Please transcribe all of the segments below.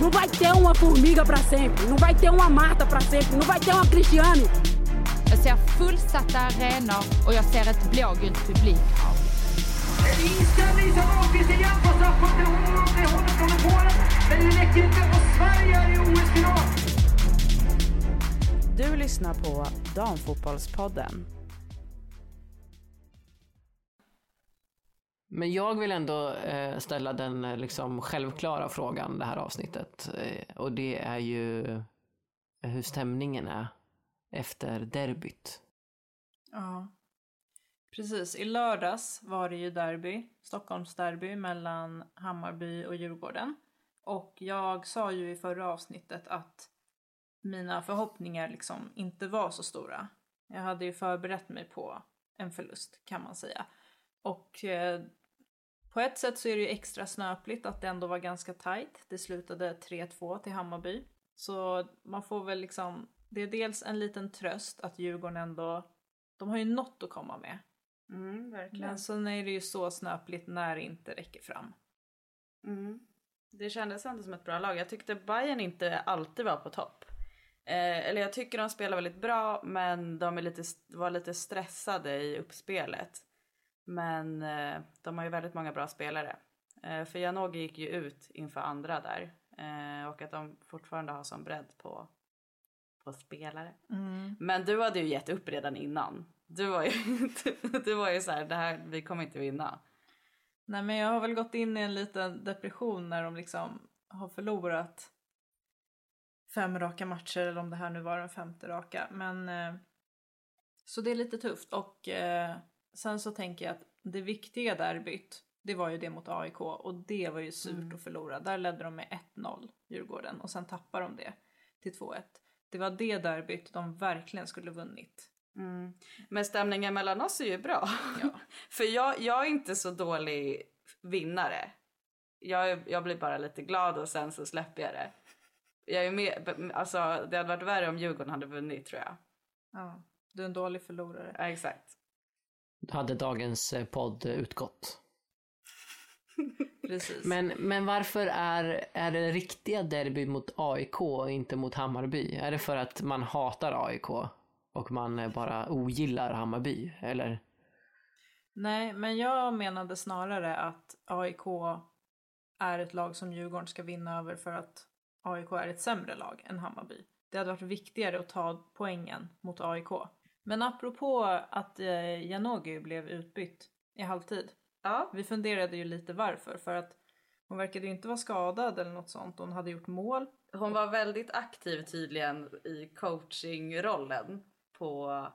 Não vai ter uma formiga para sempre, não vai ter uma Marta para sempre, não vai ter uma Cristiane. Jag ser fullsatta arenor och jag ser ett blågult publikhav. Inställning som igen på straffpunkten. Det är hållet från Polen, men det räcker inte och Sverige är i OS-final. Du lyssnar på Damfotbollspodden. Men jag vill ändå eh, ställa den eh, liksom självklara frågan det här avsnittet. Eh, och det är ju hur stämningen är efter derbyt. Ja. Precis, i lördags var det ju derby, Stockholmsderby mellan Hammarby och Djurgården. Och jag sa ju i förra avsnittet att mina förhoppningar liksom inte var så stora. Jag hade ju förberett mig på en förlust kan man säga. Och eh, på ett sätt så är det ju extra snöpligt att det ändå var ganska tajt. Det slutade 3-2 till Hammarby. Så man får väl liksom, det är dels en liten tröst att Djurgården ändå, de har ju något att komma med. Mm, verkligen. Men sen är det ju så snöpligt när det inte räcker fram. Mm. Det kändes ändå som ett bra lag. Jag tyckte Bayern inte alltid var på topp. Eh, eller jag tycker de spelar väldigt bra men de är lite, var lite stressade i uppspelet. Men eh, de har ju väldigt många bra spelare. Eh, för Janogy gick ju ut inför andra där. Eh, och att de fortfarande har sån bredd på, på spelare. Mm. Men du hade ju gett upp redan innan. Du var ju, du, du var ju så här, det här, vi kommer inte vinna. Nej men jag har väl gått in i en liten depression när de liksom har förlorat fem raka matcher eller om det här nu var den femte raka. Men så det är lite tufft och eh, sen så tänker jag att det viktiga derbyt det var ju det mot AIK och det var ju surt Mm. att förlora. Där ledde de med 1-0 Djurgården och sen tappade de det till 2-1. Det var det derbyt de verkligen skulle vunnit. Mm. Men stämningen mellan oss är ju bra. Ja. För jag, jag är inte så dålig vinnare. Jag, jag blir bara lite glad och sen så släpper jag det. Jag är med, alltså, det hade varit värre om Djurgården hade vunnit tror jag. Ja, du är en dålig förlorare. Ja, exakt. Hade dagens eh, podd utgått. Precis. Men, men varför är, är det riktiga derby mot AIK och inte mot Hammarby? Är det för att man hatar AIK och man eh, bara ogillar Hammarby? Eller? Nej, men jag menade snarare att AIK är ett lag som Djurgården ska vinna över för att AIK är ett sämre lag än Hammarby. Det hade varit viktigare att ta poängen mot AIK. Men apropå att eh, Janogy blev utbytt i halvtid. Ja. Vi funderade ju lite varför. För att hon verkade ju inte vara skadad eller något sånt. Hon hade gjort mål. Hon var väldigt aktiv tydligen i coachingrollen på,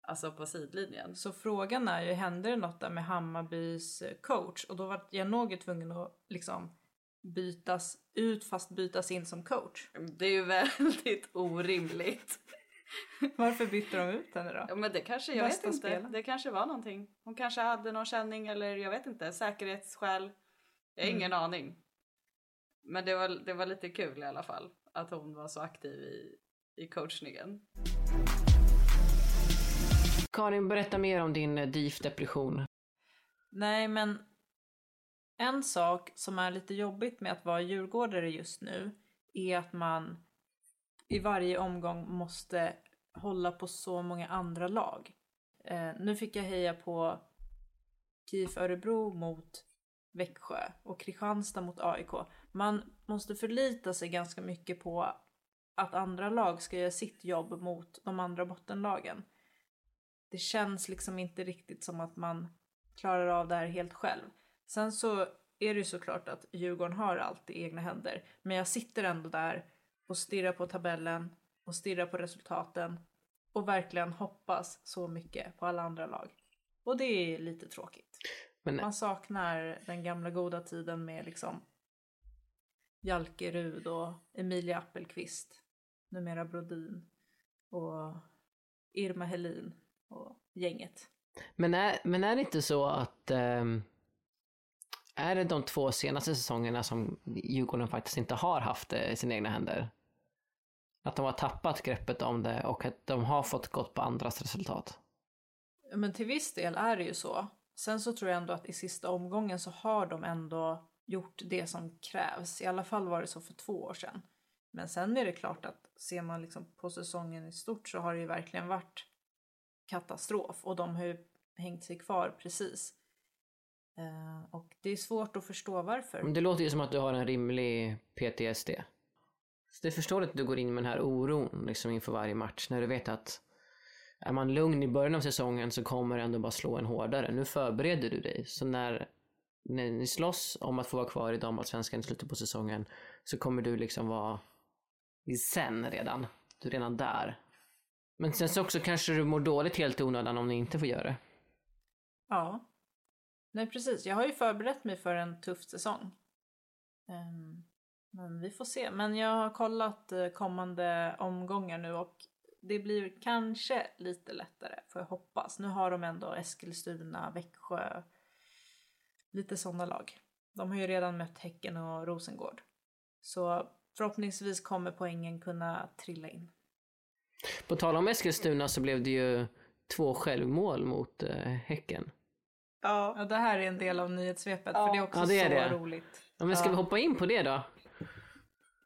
alltså på sidlinjen. Så frågan är ju, hände det något där med Hammarbys eh, coach? Och då var Janogy tvungen att liksom bytas ut fast bytas in som coach. Det är ju väldigt orimligt. Varför bytte de ut henne då? Ja men det kanske, jag Bästa vet inte. spelaren. Det kanske var någonting. Hon kanske hade någon känning eller jag vet inte, säkerhetsskäl. Jag har ingen aning. Men det var, det var lite kul i alla fall att hon var så aktiv i, i coachningen. Karin, berätta mer om din eh, DIF-depression. Nej men en sak som är lite jobbigt med att vara djurgårdare just nu är att man i varje omgång måste hålla på så många andra lag. Eh, nu fick jag heja på KIF Örebro mot Växjö och Kristianstad mot AIK. Man måste förlita sig ganska mycket på att andra lag ska göra sitt jobb mot de andra bottenlagen. Det känns liksom inte riktigt som att man klarar av det här helt själv. Sen så är det ju såklart att Djurgården har allt i egna händer. Men jag sitter ändå där och stirrar på tabellen och stirrar på resultaten och verkligen hoppas så mycket på alla andra lag. Och det är lite tråkigt. Men Man saknar den gamla goda tiden med liksom Jalkerud och Emilia Appelqvist, numera Brodin och Irma Helin och gänget. Men är, men är det inte så att ehm, är det de två senaste säsongerna som Djurgården faktiskt inte har haft det i sina egna händer? Att de har tappat greppet om det och att de har fått gått på andras resultat? Men till viss del är det ju så. Sen så tror jag ändå att i sista omgången så har de ändå gjort det som krävs. I alla fall var det så för två år sedan. Men sen är det klart att ser man liksom på säsongen i stort så har det ju verkligen varit katastrof och de har ju hängt sig kvar precis. Eh, och det är svårt att förstå varför. Men det låter ju som att du har en rimlig PTSD. Så det är förståeligt att du går in med den här oron liksom inför varje match när du vet att är man lugn i början av säsongen så kommer det ändå bara slå en hårdare. Nu förbereder du dig. Så när, när ni slåss om att få vara kvar i damallsvenskan i slutet på säsongen så kommer du liksom vara i sen redan. Du är redan där. Men sen så också kanske du mår dåligt helt i onödan om ni inte får göra det. Ja. Nej precis, jag har ju förberett mig för en tuff säsong. Ehm, men vi får se. Men jag har kollat eh, kommande omgångar nu och det blir kanske lite lättare får jag hoppas. Nu har de ändå Eskilstuna, Växjö, lite sådana lag. De har ju redan mött Häcken och Rosengård. Så förhoppningsvis kommer poängen kunna trilla in. På tal om Eskilstuna så blev det ju två självmål mot eh, Häcken. Ja. ja, det här är en del av nyhetssvepet Ja. för det är också Ja, det är så det. roligt. Ja, men ska Ja. vi hoppa in på det då? Det är bra så.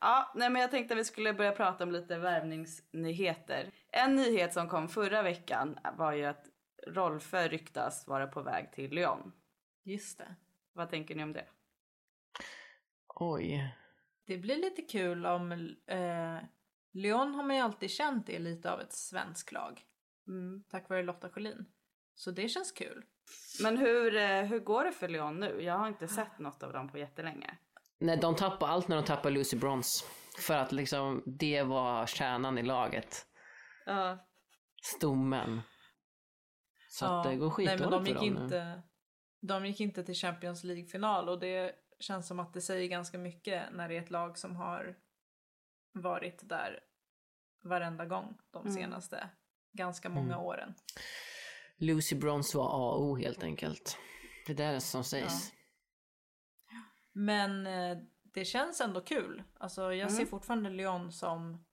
Ja, nej men jag tänkte att vi skulle börja prata om lite värvningsnyheter. En nyhet som kom förra veckan var ju att Rolfö ryktas vara på väg till Lyon. Just det. Vad tänker ni om det? Oj. Det blir lite kul om eh, Lyon har man ju alltid känt är lite av ett svensk lag. Mm. Tack vare Lotta Schelin. Så det känns kul. Men hur, eh, hur går det för Lyon nu? Jag har inte sett något av dem på jättelänge. Nej, de tappar allt när de tappar Lucy Bronze. För att liksom, det var kärnan i laget. Ja, Stommen. Så att det går Nej men skitdåligt de gick, för dem nu. inte, de gick inte till Champions League-final och det känns som att det säger ganska mycket när det är ett lag som har varit där varenda gång de Mm. senaste ganska många Mm. åren. Lucy Bronze var A och O helt enkelt. Det är det som sägs. Men eh, det känns ändå kul. Alltså jag ser Mm. fortfarande Lyon som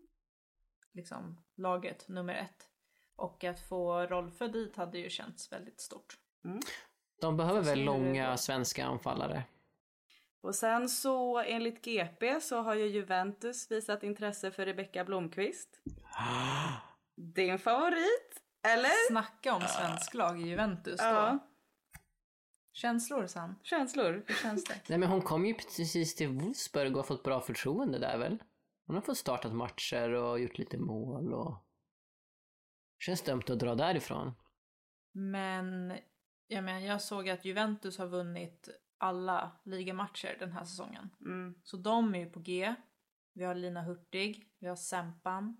liksom laget nummer ett. Och att få Rolfö dit hade ju känts väldigt stort. De behöver väl långa svenska anfallare. Och sen så enligt GP så har ju Juventus visat intresse för Rebecka Blomqvist. Din favorit, eller? Snacka om svensk lag i Juventus då. Ja, Känslor Sam? känslor. Hur känns det? Nej men hon kom ju precis till Wolfsburg och har fått bra förtroende där väl? Hon har fått startat matcher och gjort lite mål och... Känns dumt att dra därifrån. Men jag, menar, jag såg att Juventus har vunnit alla ligamatcher den här säsongen. Mm, Så de är ju på G. Vi har Lina Hurtig, vi har Sempan.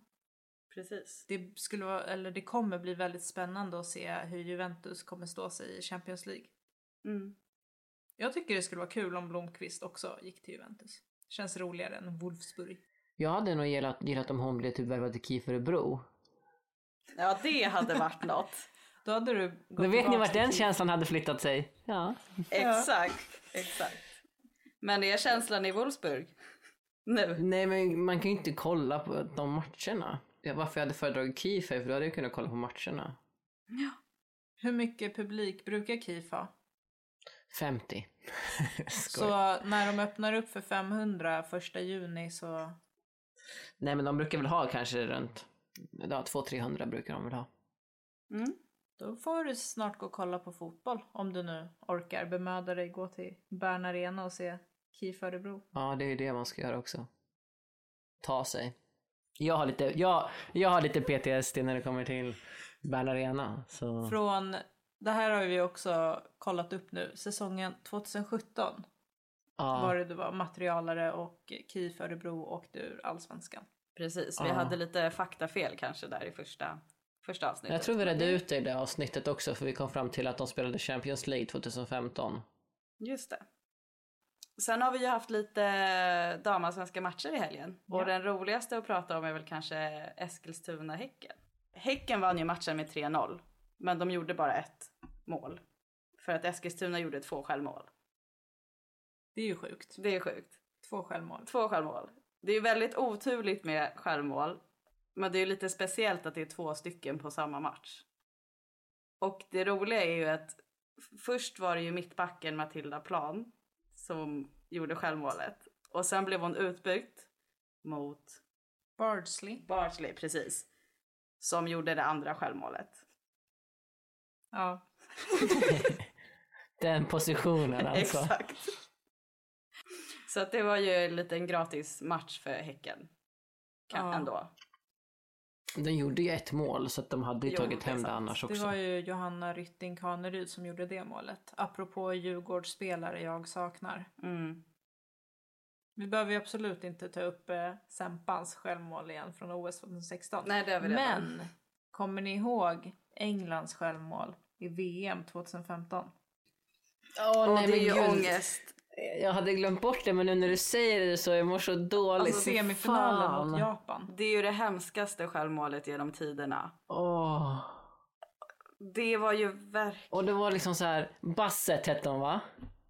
precis. Det, skulle vara, eller det kommer bli väldigt spännande att se hur Juventus kommer stå sig i Champions League. Mm. Jag tycker det skulle vara kul om Blomqvist också gick till Juventus. Känns roligare än Wolfsburg. Jag hade nog gillat, gillat om hon blev typ värvad till KIF Örebro. Ja, det hade varit något. Då hade du gått Då vet ni vart den känslan hade flyttat sig. Ja. Exakt, exakt. Men är känslan i Wolfsburg? Nu? Nej men man kan ju inte kolla på de matcherna. Ja, varför jag hade föredragit KIF är för då hade jag kunnat kolla på matcherna. Hur mycket publik brukar KIF ha? 50. Skoj. Så när de öppnar upp för 500 första juni så... Nej men de brukar väl ha kanske runt ja, 200-300 brukar de väl ha. Mm. Då får du snart gå och kolla på fotboll. Om du nu orkar bemöda dig gå till Bern Arena och se KIF Örebro. Ja det är ju det man ska göra också. Ta sig. Jag har lite, jag, jag har lite PTSD när det kommer till Bern Arena. Så. Från, det här har vi också kollat upp nu, säsongen 2017 ja. var det du var materialare och KIF Örebro åkte ur allsvenskan. Precis, vi Ja. hade lite faktafel kanske där i första, första avsnittet. Jag tror vi redde ut det i det avsnittet också för vi kom fram till att de spelade Champions League 2015. Just det. Sen har vi ju haft lite damallsvenska matcher i helgen. Och Ja. den roligaste att prata om är väl kanske Eskilstuna-Häcken. Häcken vann ju matchen med 3-0. Men de gjorde bara ett mål. För att Eskilstuna gjorde två självmål. Det är ju sjukt. Det är sjukt. Två självmål. Två självmål. Det är väldigt oturligt med självmål. Men det är lite speciellt att det är två stycken på samma match. Och det roliga är ju att först var det ju mittbacken Matilda Plan som gjorde självmålet. Och sen blev hon utbytt mot Bardsley. Bardsley, precis. Som gjorde det andra självmålet. Ja. Den positionen alltså. Exakt. Så att det var ju en liten gratis match för Häcken. Kan, Ja. Ändå. Den gjorde ju ett mål så att de hade ju Jo, tagit det hem det sant. annars Det också. var ju Johanna Rytting Kaneryd som gjorde det målet. Apropå Djurgårdsspelare jag saknar. Mm. Vi behöver ju absolut inte ta upp eh, Sempans självmål igen från OS 2016. Nej, det har vi redan. Men kommer ni ihåg Englands självmål i VM 2015? Åh Och nej det men gud. ångest. Jag hade glömt bort det men nu när du säger det så jag mår så dåligt. Alltså semifinalen Fan. mot Japan. Det är ju det hemskaste självmålet genom tiderna. Åh. Det var ju verkligen... Och det var liksom så här, Basset hette hon va?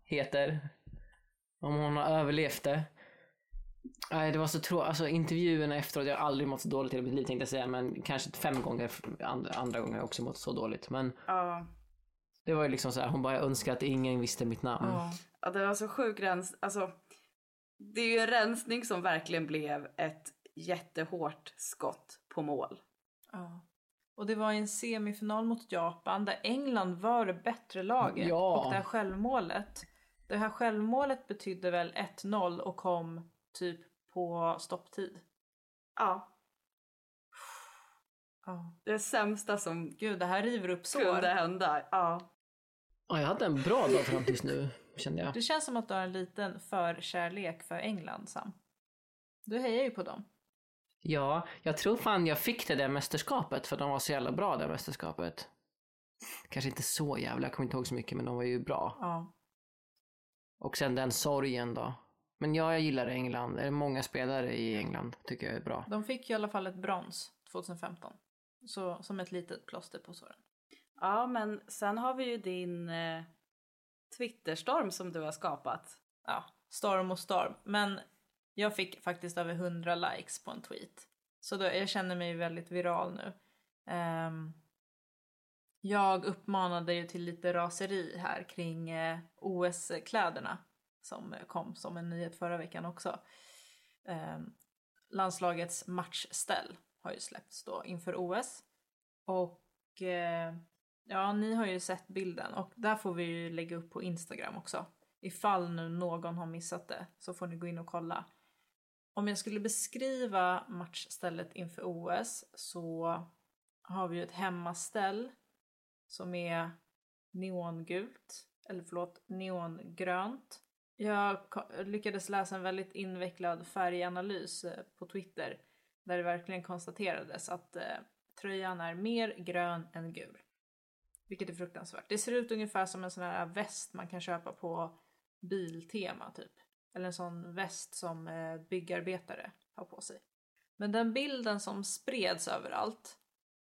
Heter. Om hon har överlevt det. Nej det var så tråkigt, alltså intervjuerna efteråt, jag har aldrig mått så dåligt i mitt liv tänkte jag säga men kanske fem gånger, andra, andra gånger har jag också mått så dåligt. Men Ja. det var ju liksom så här, hon bara jag önskar att ingen visste mitt namn. Ja. Ja, det var så sjuk rens... Alltså, det är ju en rensning som verkligen blev ett jättehårt skott på mål. Ja. Och det var en semifinal mot Japan där England var det bättre laget. Ja. Och det här självmålet, det här självmålet betydde väl 1-0 och kom typ på stopptid. Ja, Ja. det sämsta som Gud, det här river upp kunde sår. hända. Ja. Ja, jag hade en bra dag fram tills nu kände jag. Det känns som att du har en liten förkärlek för England, Sam. Du hejar ju på dem. Ja, jag tror fan jag fick det där mästerskapet för de var så jävla bra det mästerskapet. Kanske inte så jävla, jag kommer inte ihåg så mycket men de var ju bra. Ja. Och sen den sorgen då. Men ja, jag gillar England. Det är många spelare i England tycker jag är bra. De fick ju i alla fall ett brons 2015. Så som ett litet plåster på såren. ja, men sen har vi ju din eh, Twitterstorm som du har skapat. Ja, storm och storm. Men jag fick faktiskt över 100 likes på en tweet. Så då, jag känner mig väldigt viral nu. Ehm, jag uppmanade ju till lite raseri här kring eh, OS-kläderna som eh, kom som en nyhet förra veckan också. Eh, landslagets matchställ har ju släppts då inför OS. Och eh, ja, ni har ju sett bilden och där får vi ju lägga upp på Instagram också. Ifall nu någon har missat det så får ni gå in och kolla. Om jag skulle beskriva matchstället inför OS så har vi ju ett hemmaställ som är neongult, eller förlåt, neongrönt. Jag lyckades läsa en väldigt invecklad färganalys eh, på Twitter där det verkligen konstaterades att eh, tröjan är mer grön än gul. Vilket är fruktansvärt. Det ser ut ungefär som en sån här väst man kan köpa på Biltema typ. Eller en sån väst som eh, byggarbetare har på sig. Men den bilden som spreds överallt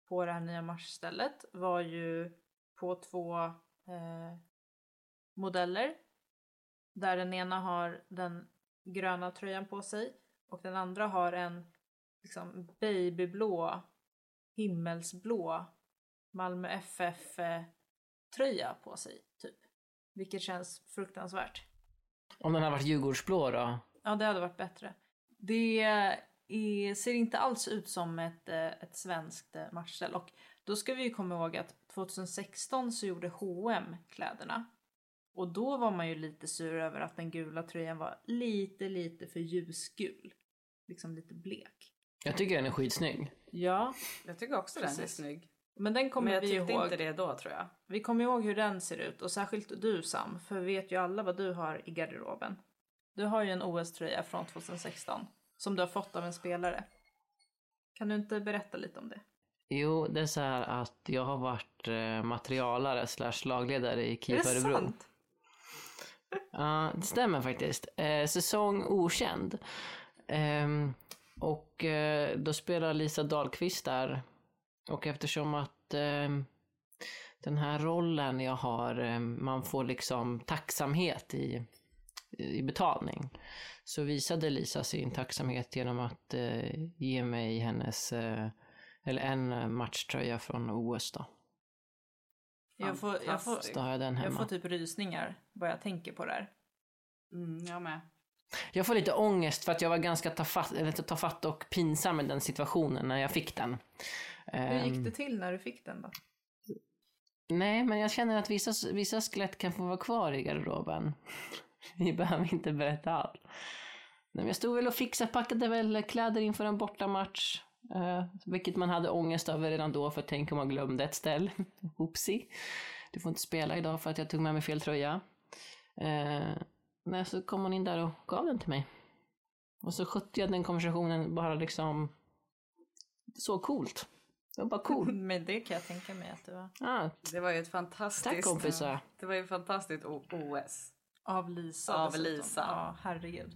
på det här nya marsstället var ju på två eh, modeller. Där den ena har den gröna tröjan på sig och den andra har en liksom babyblå, himmelsblå Malmö FF eh, tröja på sig typ. Vilket känns fruktansvärt. Om den har varit Djurgårdsblå då? Ja, det hade varit bättre. Det är, ser inte alls ut som ett, eh, ett svenskt eh, matchställ. Och då ska vi ju komma ihåg att 2016 så gjorde H&M kläderna. Och då var man ju lite sur över att den gula tröjan var lite, lite för ljusgul. Liksom lite blek. Jag tycker den är skitsnygg. Ja, Jag tycker också den är Precis. snygg. men den kommer Men jag vi tyckte ihåg. inte det då tror jag. Vi kommer ihåg hur den ser ut och särskilt du Sam, för vi vet ju alla vad du har i garderoben. Du har ju en OS-tröja från 2016 som du har fått av en spelare. Kan du inte berätta lite om det? Jo, det är så här att jag har varit eh, materialare slash lagledare i KIF Örebro. Ja, det stämmer faktiskt. Eh, säsong okänd. Ehm, och eh, då spelar Lisa Dahlqvist där. Och eftersom att ehm, den här rollen jag har, ehm, man får liksom tacksamhet i, i betalning. Så visade Lisa sin tacksamhet genom att eh, ge mig hennes, eh, eller en eh, matchtröja från OS då. Jag får, jag, får, jag får typ rysningar bara jag tänker på det här. Mm, jag med. Jag får lite ångest för att jag var ganska tafatt, eller tafatt och pinsam i den situationen när jag fick den. Hur gick Ehm, det till när du fick den då? Nej, men jag känner att vissa, vissa skelett kan få vara kvar i garderoben. Vi behöver inte berätta allt. Nej, men jag stod väl och fixade, packade väl kläder inför en bortamatch. Uh, vilket man hade ångest över redan då, för tänk om man glömde ett ställ. Oopsie. Du får inte spela idag för att jag tog med mig fel tröja. Uh, nej, så kom hon in där och gav den till mig. Och så skötte jag den konversationen bara liksom... Så coolt. Det var bara cool. Men det kan jag tänka mig att det var. Ah, Det var ju ett fantastiskt... tack kompisar. Det var ju ett fantastiskt OS. Av Lisa. Av dessutom. Lisa. Ja, herregud.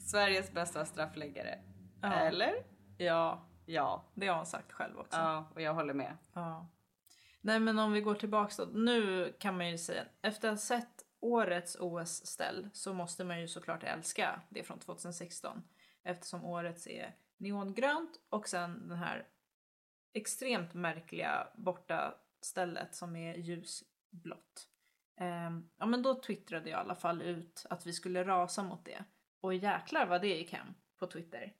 Sveriges bästa straffläggare. Ja. Eller? Ja, Ja. det har hon sagt själv också. Ja, och jag håller med. Ja. Nej men om vi går tillbaks då. Nu kan man ju säga, efter att ha sett årets OS-ställ så måste man ju såklart älska det från 2016. Eftersom årets är neongrönt och sen den här extremt märkliga borta stället som är ljusblått. Ehm, ja men då twittrade jag i alla fall ut att vi skulle rasa mot det. Och jäklar vad det gick hem på Twitter.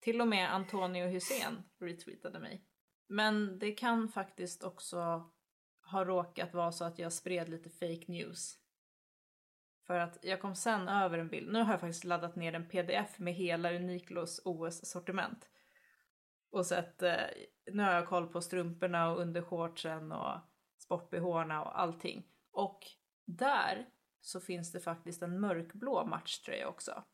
Till och med Antonio Hussein retweetade mig. Men det kan faktiskt också ha råkat vara så att jag spred lite fake news. För att jag kom sen över en bild. Nu har jag faktiskt laddat ner en pdf med hela Uniklos OS-sortiment. Och sett, eh, nu har jag koll på strumporna och undershortsen och sport och allting. Och där så finns det faktiskt en mörkblå matchtröja också.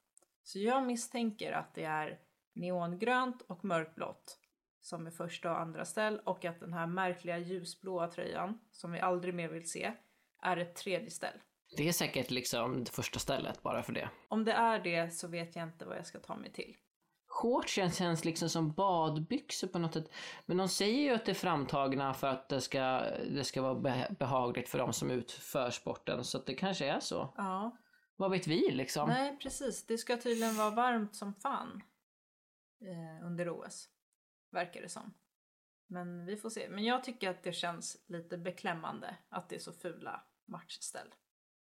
Så jag misstänker att det är neongrönt och mörkblått som är första och andra ställ och att den här märkliga ljusblåa tröjan som vi aldrig mer vill se är ett tredje ställ. Det är säkert liksom det första stället bara för det. Om det är det så vet jag inte vad jag ska ta mig till. Shortsen känns liksom som badbyxor på något sätt. Men de säger ju att det är framtagna för att det ska, det ska vara be- behagligt för de som utför sporten. Så att det kanske är så. Ja, Vad vet vi liksom? nej precis. Det ska tydligen vara varmt som fan eh, under OS. Verkar det som. Men vi får se. Men jag tycker att det känns lite beklämmande att det är så fula matchställ.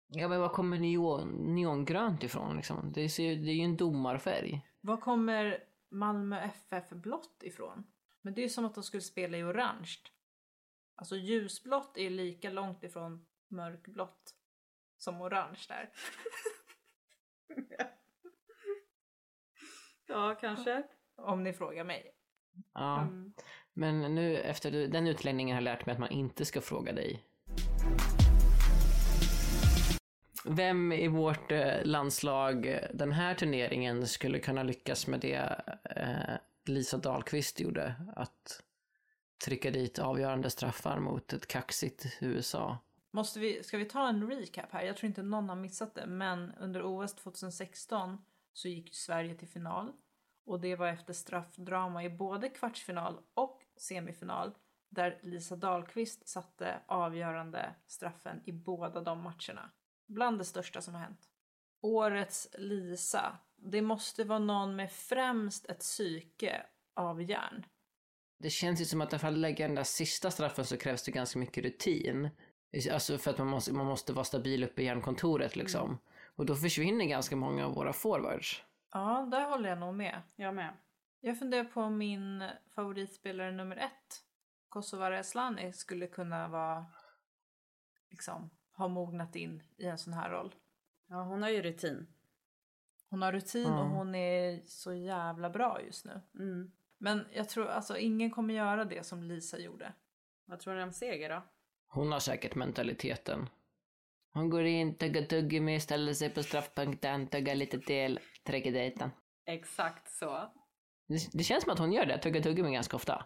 Ja men var kommer neon, neongrönt ifrån liksom? Det, ser, det är ju en domarfärg. Var kommer Malmö FF blått ifrån? Men det är ju som att de skulle spela i orange. Alltså ljusblått är lika långt ifrån mörkblått som orange där. Ja, kanske. Om ni frågar mig. Ja. Mm. Men nu efter du- den utläggningen har jag lärt mig att man inte ska fråga dig. Vem i vårt eh, landslag den här turneringen skulle kunna lyckas med det eh, Lisa Dahlqvist gjorde? Att trycka dit avgörande straffar mot ett kaxigt USA. Måste vi, ska vi ta en recap här? Jag tror inte någon har missat det, men under OS 2016 så gick Sverige till final och det var efter straffdrama i både kvartsfinal och semifinal där Lisa Dahlqvist satte avgörande straffen i båda de matcherna. Bland det största som har hänt. Årets Lisa. Det måste vara någon med främst ett psyke av järn. Det känns ju som att för att lägga den där sista straffen så krävs det ganska mycket rutin. Alltså för att man måste, man måste vara stabil uppe i järnkontoret liksom. Och då försvinner ganska många av våra forwards. Ja, där håller jag nog med. Jag med. Jag funderar på om min favoritspelare nummer ett, Kosovare Asllani, skulle kunna vara liksom ha mognat in i en sån här roll. Ja, hon har ju rutin. Hon har rutin Ja. och hon är så jävla bra just nu. Mm. Men jag tror alltså ingen kommer göra det som Lisa gjorde. Vad tror ni om seger då? Hon har säkert mentaliteten. Hon går in, tuggar tuggummi, ställer sig på straffpunkten, tuggar lite till, trycker dit den. Exakt så. Det, det känns som att hon gör det, tuggar tuggummi ganska ofta.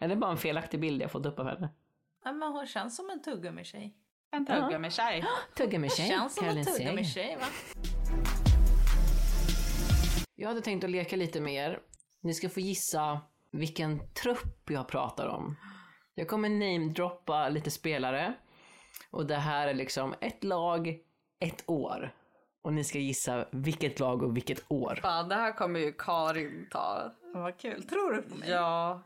Är det bara en felaktig bild jag fått upp av henne? Ja, men hon känns som en tuggummi-tjej. En tuggummi-tjej. Tuggummi-tjej, Känns som en Caroline tuggummi-tjej va? Jag hade tänkt att leka lite mer. Ni ska få gissa vilken trupp jag pratar om. Jag kommer namedroppa lite spelare. Och det här är liksom ett lag, ett år. Och ni ska gissa vilket lag och vilket år. Fan, det här kommer ju Karin ta. Vad kul. Tror du på mig? Ja.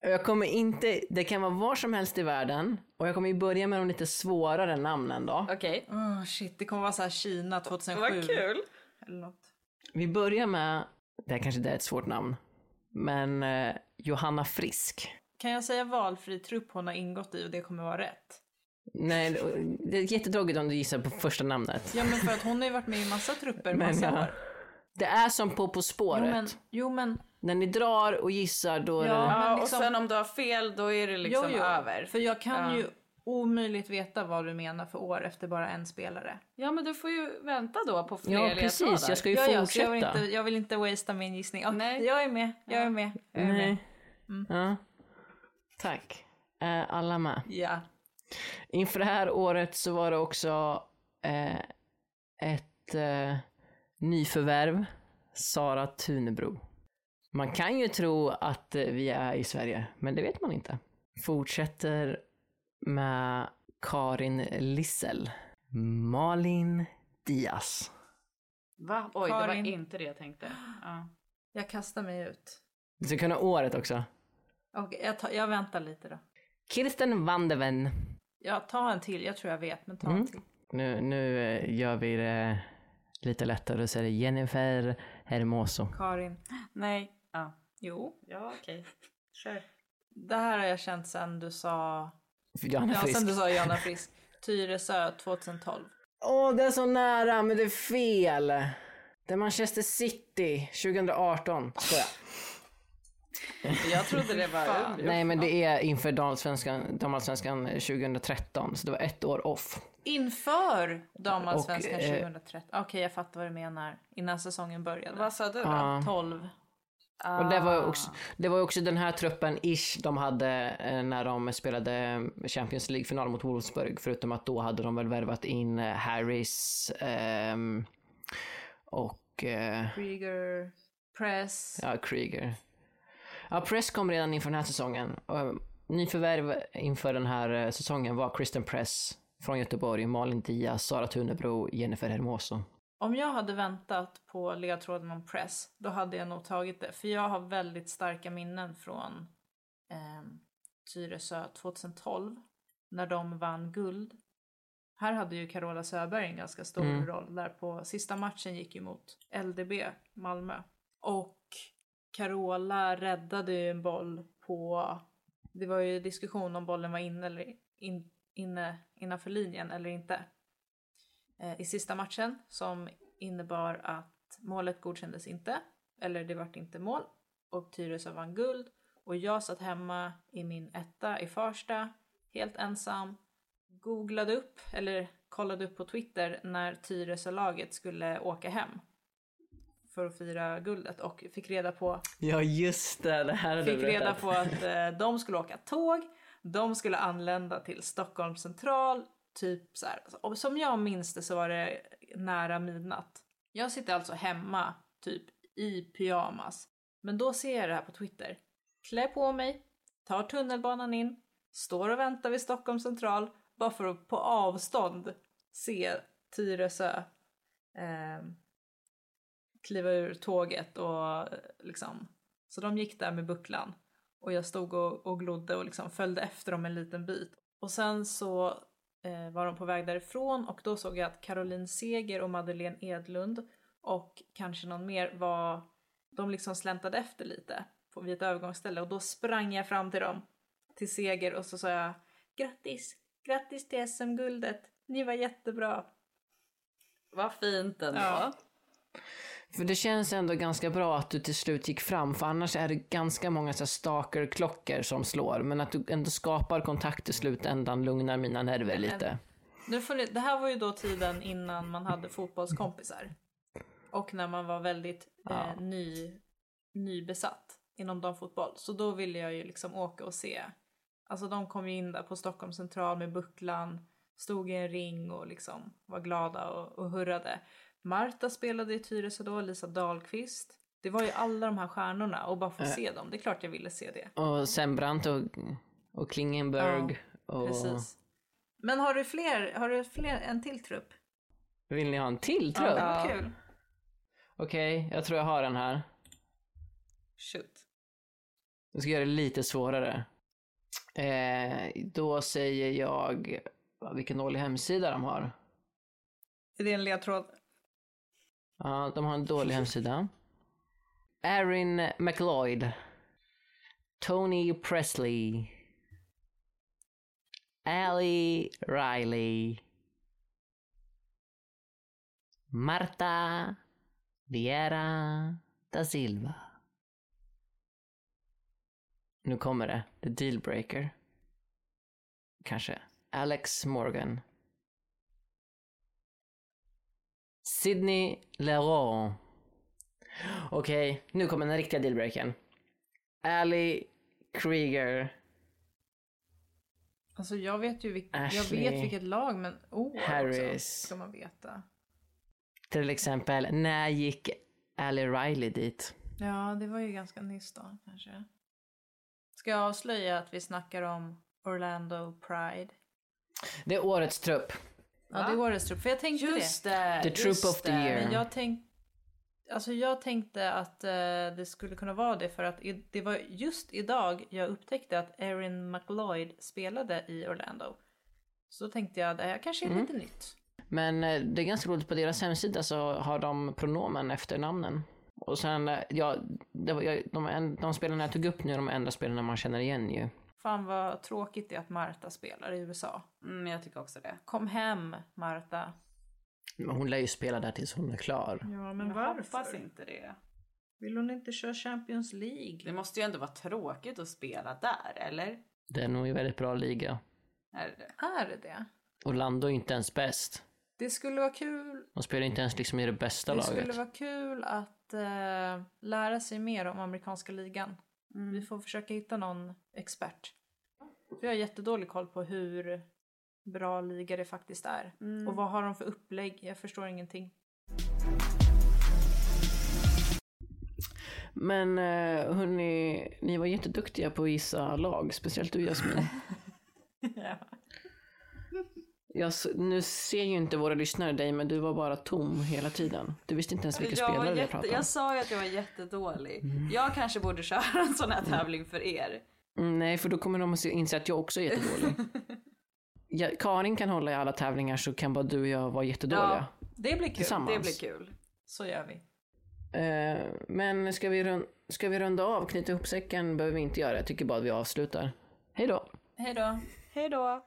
Jag kommer inte, det kan vara var som helst i världen och jag kommer ju börja med de lite svårare namnen då. Okej. Oh, shit, det kommer vara så här Kina 2007. Vad kul. Eller något. Vi börjar med, det här kanske inte är ett svårt namn, men eh, Johanna Frisk. Kan jag säga valfri trupp hon har ingått i och det kommer vara rätt? Nej, det är jättetråkigt om du gissar på första namnet. Ja men för att hon har ju varit med i massa trupper Men massa ja. år. Det är som på På Jo spåret. men, jo men, När ni drar och gissar då är Ja. det... Ja, liksom- och sen om du har fel då är det liksom jo, jo. över. För jag kan Ja. ju omöjligt veta vad du menar för år efter bara en spelare. Ja men du får ju vänta då på fler Ja, ledtrådar. precis. Jag ska ju Ja, fortsätta. jag, vill inte, jag vill inte wastea min gissning. Oh, Nej. Jag är med, jag är med. Jag är med. Nej. Ja. Tack. Är alla med? Ja. Inför det här året så var det också eh, ett eh, nyförvärv, Sara Tunebro. Man kan ju tro att eh, vi är i Sverige, men det vet man inte. Fortsätter med Karin Lissel. Malin Diaz. Va? Oj, det Karin. var inte det jag tänkte. Ja. Jag kastar mig ut. Du ska kunna året också. Okej, jag, tar- jag väntar lite då. Kirsten Vandeven. Jag tar en till, jag tror jag vet, men ta Mm. en till. Nu, nu eh, gör vi det lite lättare är det Jennifer Hermoso. Karin. Nej. Ja. Jo. Ja okej. Kör. Det här har jag känt sen du sa, Johanna ja, Frisk. sen du sa Johanna Frisk. Tyresö 2012. Åh, det är så nära, men det är fel. Det är Manchester City 2018. Skojar. Jag trodde det var Fan. Nej, men det är inför damallsvenskan, damallsvenskan 2013, så det var ett år off. Inför damallsvenskan Och, eh, 2013. Okej, jag fattar vad du menar. Innan säsongen började. Vad sa du då? Ja. 12. Och det var, också, det var också den här truppen ish de hade eh, när de spelade Champions League-final mot Wolfsburg. Förutom att då hade de väl värvat in eh, Harris ehm, och eh, Krieger. Press. ja, Krieger. Ja, Press kom redan inför den här säsongen. Och nyförvärv inför den här eh, säsongen var Kristen Press från Göteborg, Malin Diaz, Sara Tunebro, Jennifer Hermoso. Om jag hade väntat på ledtråden om press, då hade jag nog tagit det. För jag har väldigt starka minnen från eh, Tyresö 2012, när de vann guld. Här hade ju Carola Söberg en ganska stor Mm. roll. Där på sista matchen gick ju mot LDB, Malmö. Och Carola räddade ju en boll på... Det var ju diskussion om bollen var inne eller in, inne innanför linjen eller inte eh, i sista matchen som innebar att målet godkändes inte, eller det vart inte mål och Tyresö vann guld. Och jag satt hemma i min etta i Farsta helt ensam, googlade upp eller kollade upp på Twitter när Tyresö-laget skulle åka hem för att fira guldet och fick reda på Ja, just det. Det här Fick reda på att eh, de skulle åka tåg, de skulle anlända till Stockholm central, typ så här. Och som jag minns det så var det nära midnatt. Jag sitter alltså hemma, typ i pyjamas. Men då ser jag det här på Twitter. Klär på mig, tar tunnelbanan in, står och väntar vid Stockholm central bara för att på avstånd se Tyresö kliva ur tåget och liksom så de gick där med bucklan och jag stod och, och glodde och liksom följde efter dem en liten bit. Och sen så eh, var de på väg därifrån och då såg jag att Caroline Seger och Madeleine Edlund och kanske någon mer var, de liksom släntade efter lite på, vid ett övergångsställe och då sprang jag fram till dem, till Seger och så sa jag grattis, grattis till SM-guldet, ni var jättebra. Vad fint ändå. Ja. För det känns ändå ganska bra att du till slut gick fram, för annars är det ganska många så stalker-klockor som slår. Men att du ändå skapar kontakt i slutändan lugnar mina nerver lite. Nu får ni, det här var ju då tiden innan man hade fotbollskompisar. Och när man var väldigt eh, ny, nybesatt inom damfotboll. Så då ville jag ju liksom åka och se. Alltså de kom ju in där på Stockholm central med bucklan, stod i en ring och liksom var glada och, och hurrade. Marta spelade i Tyresö då, Lisa Dahlqvist. Det var ju alla de här stjärnorna och bara få se dem. Det är klart jag ville se det. Och Sembrant och, och Klingenberg. och... Precis. Men har du fler, har du fler, en till trupp? Vill ni ha en till trupp? Ja, kul. Okej, jag tror jag har den här. Shoot. Jag ska göra det lite svårare. Eh, då säger jag vilken dålig hemsida de har. Är det en ledtråd? Ja, de har en dålig hemsida. Erin McLeod. Tony Presley. Ali Riley. Marta Vieira da Silva. Nu kommer det. The dealbreaker. Kanske. Alex Morgan. Sydney Leroy. Okej, nu kommer den riktiga dealbreakern. Ali Krieger. Alltså jag vet ju vilk- jag vet vilket lag men år Harris. också ska man veta. Till exempel, när gick Ali Riley dit? Ja, det var ju ganska nyss då kanske. Ska jag avslöja att vi snackar om Orlando Pride? Det är årets trupp. Ja, det är årets trupp. För jag tänkte Just det. det. The just Troop of the det. Year. Men jag tänkte Alltså jag tänkte att eh, det skulle kunna vara det för att i, det var just idag jag upptäckte att Erin McLeod spelade i Orlando. Så då tänkte jag det här kanske är Mm. lite nytt. Men eh, det är ganska roligt, på deras hemsida så har de pronomen efter namnen. Och sen, eh, ja, det var, jag- de, de spelarna jag tog upp nu är de enda spelarna man känner igen ju. Fan vad tråkigt det är att Marta spelar i USA. Mm, jag tycker också det. Kom hem Marta. Men hon lär ju spela där tills hon är klar. Ja men Jag hoppas inte det. Vill hon inte köra Champions League? Det måste ju ändå vara tråkigt att spela där, eller? Det är nog en väldigt bra liga. Är det det? Är det det? Orlando är inte ens bäst. Det skulle vara kul De spelar inte ens liksom i det bästa Det laget. skulle vara kul att eh, lära sig mer om amerikanska ligan. Vi får försöka hitta någon expert. För jag har jättedålig koll på hur bra liga det faktiskt är. Och vad har de för upplägg? Jag förstår ingenting. Men eh, hörni, ni var jätteduktiga på att gissa lag, speciellt du Jasmin. ja. Jag, nu ser ju inte våra lyssnare dig, men du var bara tom hela tiden. Du visste inte ens vilka Jag, spelare jag jätte, pratade om. jag sa ju att jag var jättedålig. Jag kanske borde köra en sån här tävling för er. Mm, nej, för då kommer de att se- inse att jag också är jättedålig. ja, Karin kan hålla i alla tävlingar så kan bara du och jag vara jättedåliga. Det blir kul. Det blir kul. Så gör vi. Eh, men ska vi, run- ska vi runda av? Knyta ihop säcken behöver vi inte göra. Jag tycker bara att vi avslutar. Hej då! Hej då. Hej då.